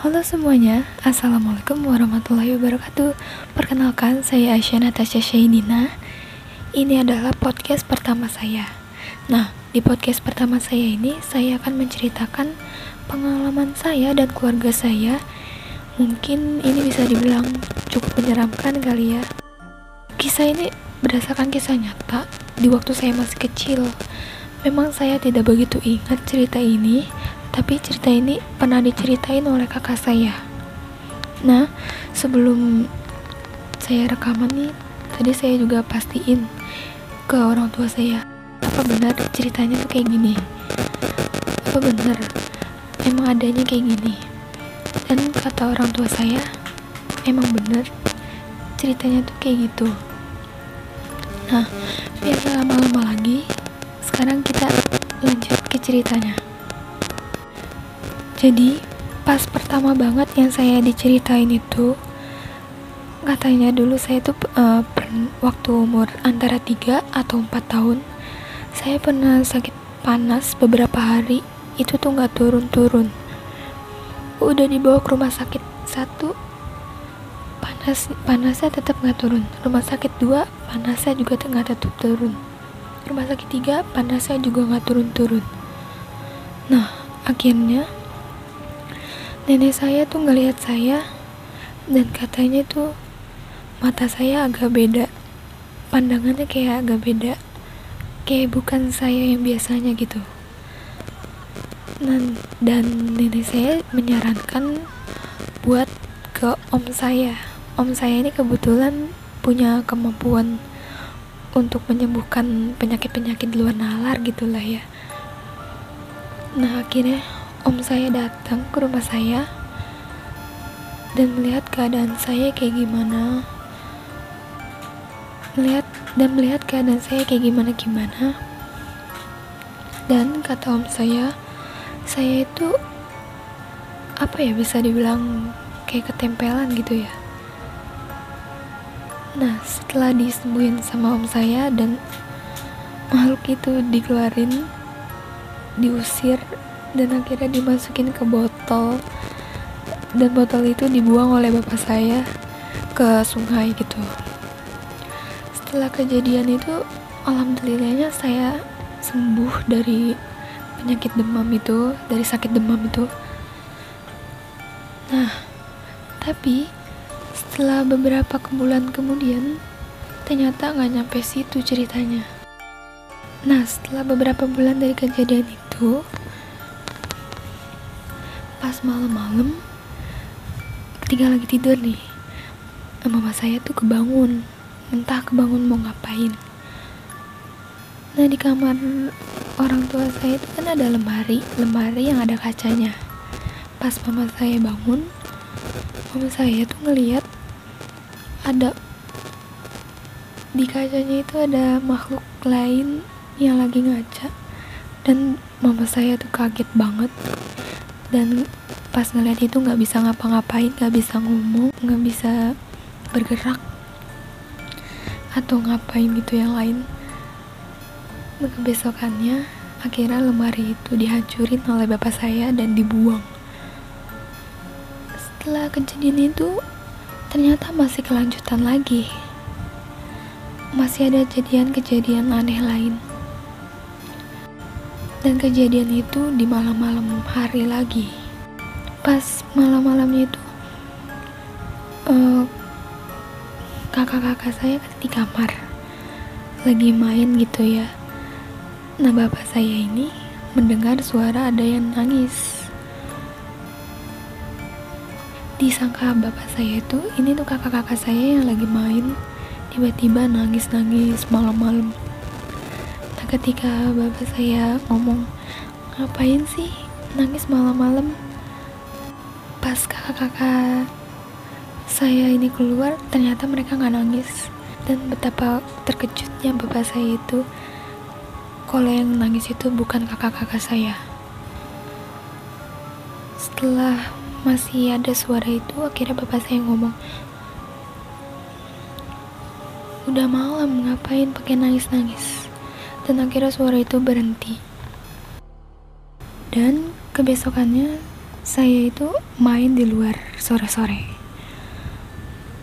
Halo semuanya, Assalamualaikum warahmatullahi wabarakatuh. Perkenalkan, saya Aisyah Natasha Syaidina Ini adalah podcast pertama saya. Nah, di podcast pertama saya ini Saya akan menceritakan pengalaman saya dan keluarga saya. Mungkin ini bisa dibilang cukup menyeramkan kali ya. Kisah ini berdasarkan kisah nyata Di waktu saya masih kecil. Memang saya tidak begitu ingat cerita ini tapi cerita ini pernah diceritain oleh kakak saya. Nah, sebelum saya rekaman nih, tadi saya juga pastiin ke orang tua saya, apa benar ceritanya tuh kayak gini? Apa benar emang adanya kayak gini? Dan kata orang tua saya, emang benar ceritanya tuh kayak gitu. Nah, biar lama-lama lagi, sekarang kita lanjut ke ceritanya. Jadi, pas pertama banget yang saya diceritain itu, katanya dulu saya tuh uh, waktu umur antara 3 atau 4 tahun, saya pernah sakit panas beberapa hari, itu tuh nggak turun-turun. Udah dibawa ke rumah sakit satu, panas panasnya tetap nggak turun. Rumah sakit dua, panasnya juga nggak tetap turun. Rumah sakit tiga, panasnya juga nggak turun-turun. Nah, akhirnya nenek saya tuh ngelihat saya dan katanya tuh mata saya agak beda. Pandangannya kayak agak beda. Kayak bukan saya yang biasanya gitu. Dan, dan nenek saya menyarankan buat ke om saya. Om saya ini kebetulan punya kemampuan untuk menyembuhkan penyakit-penyakit luar nalar gitulah ya. Nah akhirnya om saya datang ke rumah saya dan melihat keadaan saya kayak gimana. Melihat dan melihat keadaan saya kayak gimana gimana. Dan kata om saya saya itu apa ya bisa dibilang kayak ketempelan gitu ya. Nah setelah disembuhin sama om saya dan makhluk itu dikeluarin diusir dan akhirnya dimasukin ke botol. Dan botol itu dibuang oleh bapak saya ke sungai gitu. Setelah kejadian itu alhamdulillahnya saya sembuh dari penyakit demam itu dari sakit demam itu. Nah tapi setelah beberapa bulan kemudian ternyata nggak nyampe situ ceritanya. Nah setelah beberapa bulan dari kejadian itu pas malam-malam ketika lagi tidur nih mama saya tuh kebangun. Entah kebangun mau ngapain. Nah di kamar orang tua saya itu kan ada lemari lemari yang ada kacanya. Pas mama saya bangun mama saya tuh ngeliat ada di kacanya itu ada makhluk lain yang lagi ngaca. Dan mama saya tuh kaget banget dan pas ngeliat itu nggak bisa ngapa-ngapain nggak bisa ngomong nggak bisa bergerak atau ngapain gitu yang lain. Kebesokannya akhirnya lemari itu dihancurin oleh bapak saya dan dibuang. Setelah kejadian itu ternyata masih kelanjutan lagi. Masih ada kejadian-kejadian aneh lain dan kejadian itu di malam-malam hari lagi. Pas malam-malamnya itu uh, kakak-kakak saya kan di kamar. Lagi main gitu ya. Nah bapak saya ini mendengar suara ada yang nangis. Disangka bapak saya itu ini tuh kakak-kakak saya yang lagi main. Tiba-tiba nangis-nangis malam-malam ketika bapak saya ngomong ngapain sih nangis malam-malam? Pas kakak-kakak saya ini keluar ternyata mereka nggak nangis. Dan betapa terkejutnya bapak saya itu kalau yang nangis itu bukan kakak-kakak saya. Setelah masih ada suara itu akhirnya bapak saya ngomong udah malam ngapain pakai nangis-nangis dan akhirnya suara itu berhenti. Dan kebesokannya saya itu main di luar sore-sore.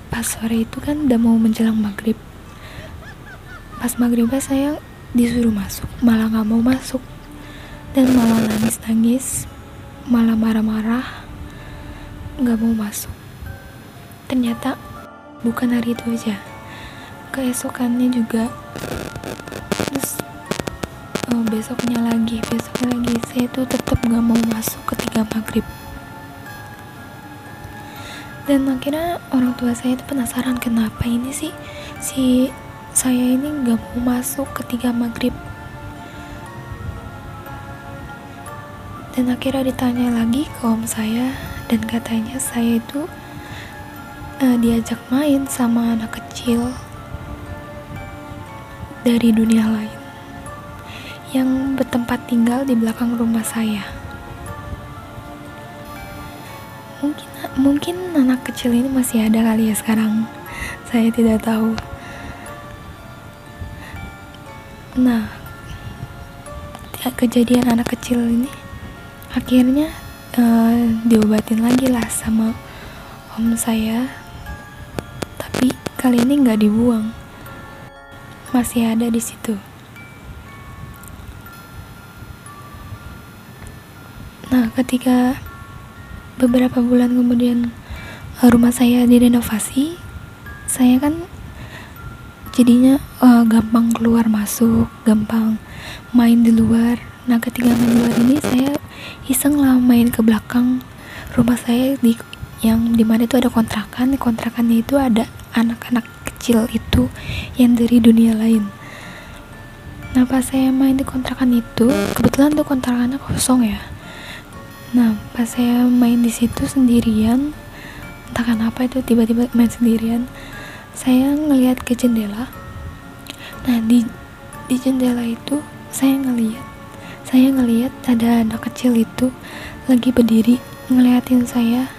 Pas sore itu kan udah mau menjelang maghrib. Pas maghribnya saya disuruh masuk malah nggak mau masuk. Dan malah nangis-nangis malah marah-marah nggak mau masuk. Ternyata bukan hari itu aja. Keesokannya juga besoknya lagi besoknya lagi. Saya tuh tetap nggak mau masuk ketika maghrib. Dan akhirnya orang tua saya itu penasaran kenapa ini sih si saya ini nggak mau masuk ketika maghrib? Dan akhirnya ditanya lagi ke om saya dan katanya saya itu uh, diajak main sama anak kecil dari dunia lain yang bertempat tinggal di belakang rumah saya. Mungkin mungkin anak kecil ini masih ada kali ya sekarang. Saya tidak tahu. Nah kejadian anak kecil ini akhirnya uh, diobatin lagi lah sama om saya. Tapi kali ini nggak dibuang. Masih ada di situ ketika beberapa bulan kemudian uh, rumah saya direnovasi saya kan jadinya uh, gampang keluar masuk gampang main di luar. Nah ketika main di luar ini saya iseng lah main ke belakang rumah saya di yang di mana itu ada kontrakan. Kontrakannya itu ada anak-anak kecil itu yang dari dunia lain. Nah pas saya main di kontrakan itu kebetulan tuh kontrakannya kosong ya Nah, pas saya main di situ sendirian, entah kenapa itu tiba-tiba main sendirian, saya ngelihat ke jendela. Nah, di di jendela itu saya ngelihat, saya ngelihat ada anak kecil itu lagi berdiri ngeliatin saya.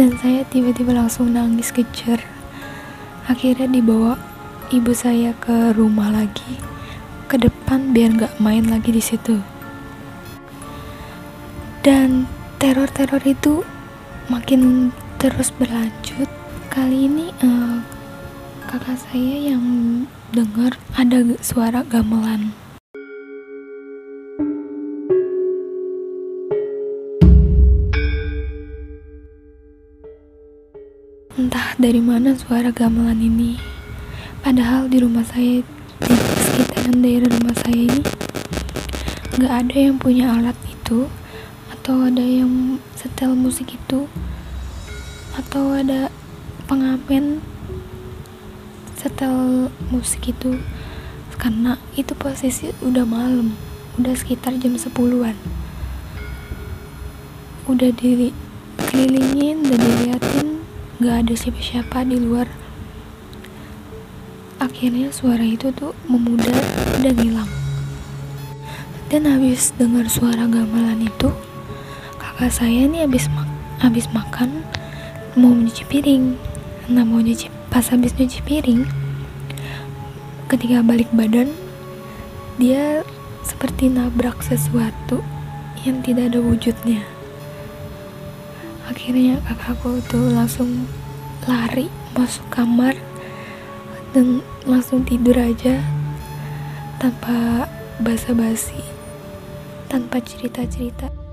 Dan saya tiba-tiba langsung nangis kejar. Akhirnya dibawa ibu saya ke rumah lagi, ke depan biar nggak main lagi di situ dan teror-teror itu makin terus berlanjut. Kali ini uh, kakak saya yang dengar ada suara gamelan. Entah dari mana suara gamelan ini. Padahal di rumah saya di sekitaran daerah rumah saya ini nggak ada yang punya alat itu atau ada yang setel musik itu? Atau ada pengamen setel musik itu? Karena itu posisi udah malam udah sekitar jam 10-an udah kelilingin dan diliatin gak ada siapa-siapa di luar. Akhirnya suara itu tuh memudar dan hilang. Dan habis dengar suara gamelan itu kakak saya nih habis mak habis makan mau nyuci piring. Nah mau nyuci pas habis nyuci piring ketika balik badan dia seperti nabrak sesuatu yang tidak ada wujudnya. Akhirnya kakakku tuh langsung lari masuk kamar dan langsung tidur aja tanpa basa-basi tanpa cerita-cerita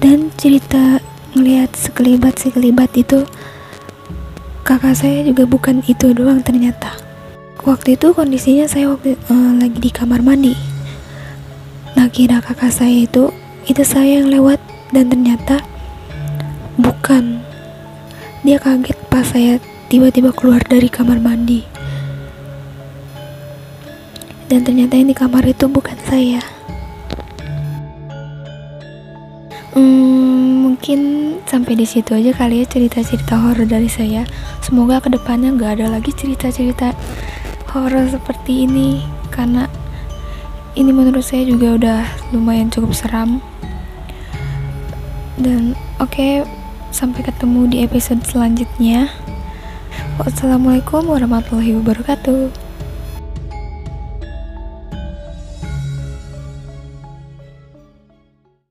dan cerita ngelihat sekelibat-sekelibat itu kakak saya juga bukan itu doang ternyata. Waktu itu kondisinya saya waktu uh, lagi di kamar mandi. Nah kira kakak saya itu itu saya yang lewat dan ternyata bukan. Dia kaget pas saya tiba-tiba keluar dari kamar mandi. Dan ternyata yang di kamar itu bukan saya Hmm, mungkin sampai di situ aja kali ya cerita-cerita horor dari saya. Semoga ke depannya nggak ada lagi cerita-cerita horor seperti ini karena ini menurut saya juga udah lumayan cukup seram. Dan oke, okay, sampai ketemu di episode selanjutnya. Wassalamualaikum warahmatullahi wabarakatuh.